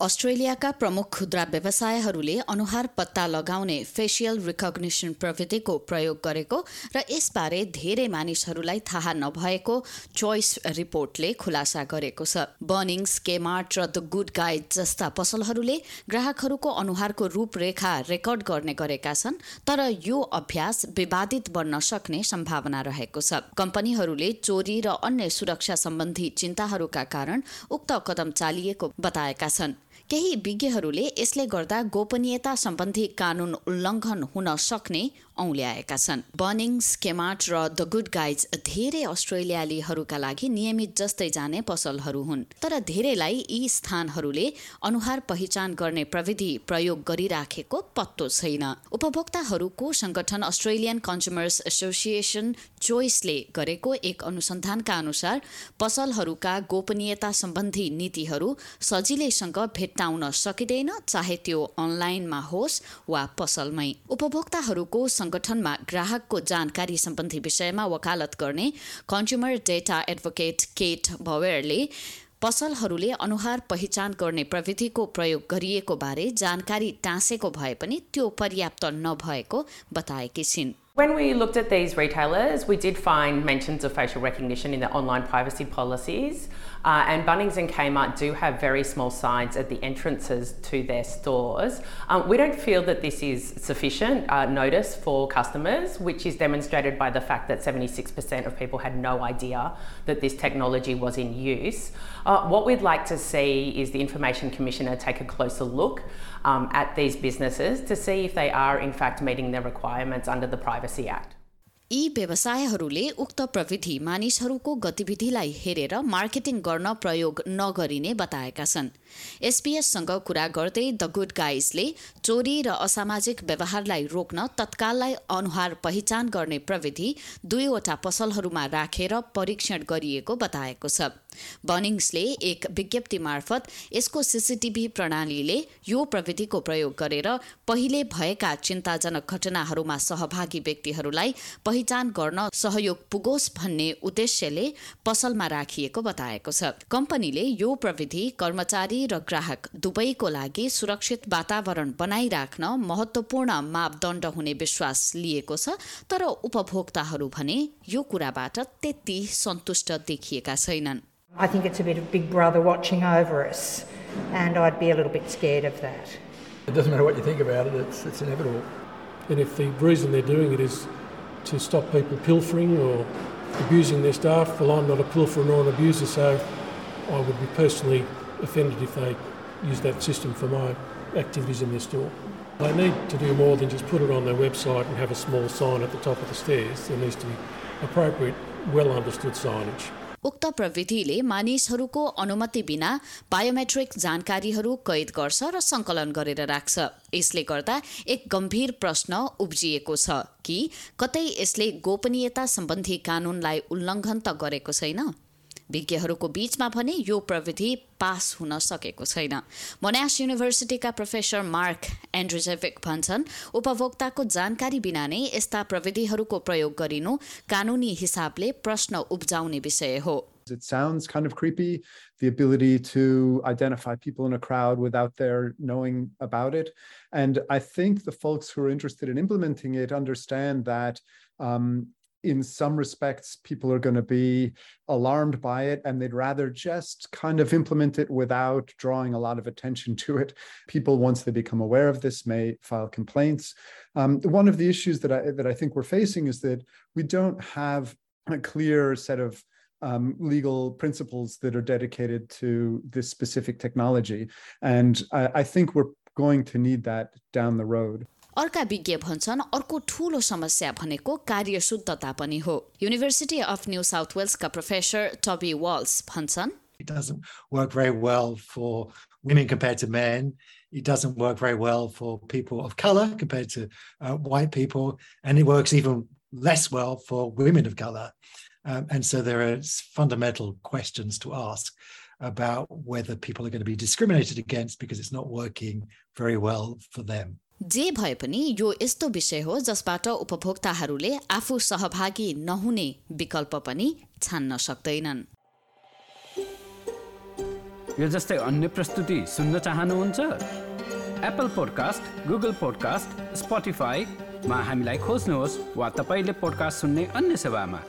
अस्ट्रेलियाका प्रमुख खुद्रा व्यवसायहरूले अनुहार पत्ता लगाउने फेसियल रिकग्निसन प्रविधिको प्रयोग गरेको र यसबारे धेरै मानिसहरूलाई थाहा नभएको चोइस रिपोर्टले खुलासा गरेको छ। बर्निङ्स केमार्ट र द गुड गाइड जस्ता पसलहरूले ग्राहकहरूको अनुहारको रूपरेखा रेकर्ड गर्ने गरेका छन् तर यो अभ्यास विवादित बन्न सक्ने सम्भावना रहेको छ। कम्पनीहरूले चोरी र अन्य सुरक्षा सम्बन्धी चिन्ताहरूका कारण उक्त कदम चालिएको बताएका छन्। केही विज्ञहरूले यसले गर्दा गोपनीयता सम्बन्धी कानून उल्लङ्घन हुन सक्ने औल्याएका छन्। बर्निङ स्केमार्ट र द गुड गाइड्स धेरै अस्ट्रेलियालीहरूका लागि नियमित जस्तै जाने पसलहरू हुन्। तर धेरैलाई यी स्थानहरूले अनुहार पहिचान गर्ने प्रविधि प्रयोग गरिराखेको पत्तो छैन। उपभोक्ताहरूको संगठन अस्ट्रेलियन कन्ज्युमर्स एसोसिएसन चोइसले गरेको एक अनुसन्धानका अनुसार पसलहरूका गोपनीयता सम्बन्धी नीतिहरू सजिलैसँग भेट्टाउन सकिँदैन चाहे त्यो अनलाइनमा होस् वा पसलमै। उपभोक्ताहरूको संगठनमा ग्राहकको जानकारी सम्बन्धी विषयमा वकालत गर्ने कन्ज्युमर डेटा एडभोकेट केट भवेयरले पसलहरूले अनुहार पहिचान गर्ने प्रविधिको प्रयोग गरिएको बारे जानकारी टाँसेको भए पनि त्यो पर्याप्त नभएको बताएकी छिन्। When we looked at these retailers, we did find mentions of facial recognition in their online privacy policies. Uh, and Bunnings and Kmart do have very small signs at the entrances to their stores. Um, we don't feel that this is sufficient uh, notice for customers, which is demonstrated by the fact that 76% of people had no idea that this technology was in use. Uh, what we'd like to see is the Information Commissioner take a closer look um, at these businesses to see if they are in fact meeting the requirements under the Privacy Act. यी व्यवसायहरूले उक्त प्रविधि मानिसहरूको गतिविधिलाई हेरेर marketing गर्न प्रयोग नगरिने बताएका छन्। एसपीएससँग कुरा गर्दै द गुड गाइजले चोरी र असामाजिक व्यवहारलाई रोक्न तत्काललाई अनुहार पहिचान गर्ने प्रविधि दुईवटा पसलहरूमा राखेर परीक्षण गरिएको बताएको छ। बनिङ्सले एक विज्ञप्ति मार्फत यसको सिसिटिभी प्रणालीले यो प्रविधिको प्रयोग गरेर पहिले भएका चिन्ताजनक घटनाहरूमा सहभागी व्यक्तिहरूलाई पहिचान गर्न सहयोग पुगोस् भन्ने उद्देश्यले पसलमा राखिएको बताएको छ कम्पनीले यो प्रविधि कर्मचारी र ग्राहक दुवैको लागि सुरक्षित वातावरण बनाइराख्न महत्वपूर्ण मापदण्ड हुने विश्वास लिएको छ तर उपभोक्ताहरू भने यो कुराबाट त्यति सन्तुष्ट देखिएका छैनन् I think it's a bit of Big Brother watching over us, and I'd be a little bit scared of that. It doesn't matter what you think about it, it's, it's inevitable. And if the reason they're doing it is to stop people pilfering or abusing their staff, well, I'm not a pilferer nor an abuser, so I would be personally offended if they use that system for my activities in their store. They need to do more than just put it on their website and have a small sign at the top of the stairs. There needs to be appropriate, well understood signage. उक्त प्रविधिले मानिसहरूको अनुमति बिना biometric जानकारीहरू कैद गर्छ र सङ्कलन गरेर राख्छ। यसले गर्दा एक गम्भीर प्रश्न उब्जिएको छ कि कतै यसले गोपनीयता सम्बन्धी कानूनलाई उल्लङ्घन त गरेको छैन? विज्ञहरूको बीचमा भने यो प्रविधि पास हुन सकेको छैन मोनास युनिभर्सिटीका प्रोफेसर मार्क एन्ड्रोजेभिक भन्छन् उपभोक्ताको जानकारी बिना नै यस्ता प्रविधिहरूको प्रयोग गरिनु कानुनी हिसाबले प्रश्न उब्जाउने विषय हो It sounds kind of creepy, the ability to identify people in a crowd without their knowing about it. And I think the folks who are interested in implementing it understand that um, in some respects, people are going to be alarmed by it and they'd rather just kind of implement it without drawing a lot of attention to it. People, once they become aware of this, may file complaints. Um, one of the issues that I, that I think we're facing is that we don't have a clear set of um, legal principles that are dedicated to this specific technology. And I, I think we're going to need that down the road. अर्का विज्ञ भन्छन् अर्को ठूलो समस्या भनेको कार्यशुद्धता पनि हो युनिभर्सिटी अफ न्यू साउथ वेल्सका प्रोफेसर टबी वाल्स भन्छन् It doesn't work very well for women compared to men. It doesn't work very well for people of color compared to uh, white people. And it works even less well for women of color. Um, and so there are fundamental questions to ask about whether people are going to be discriminated against because it's not working very well for them. जे भए पनि यो यस्तो विषय हो जसबाट उपभोक्ताहरूले आफू सहभागी नहुने विकल्प पनि छान्न सक्दैनन्। यो जस्तै अन्य प्रस्तुति सुन्न चाहनुहुन्छ? एप्पल पोडकास्ट गुगल पोडकास्ट स्पोटिफाईमा हामीलाई खोज्नुहोस् वा तपाईँले पोडकास्ट सुन्ने अन्य सेवामा।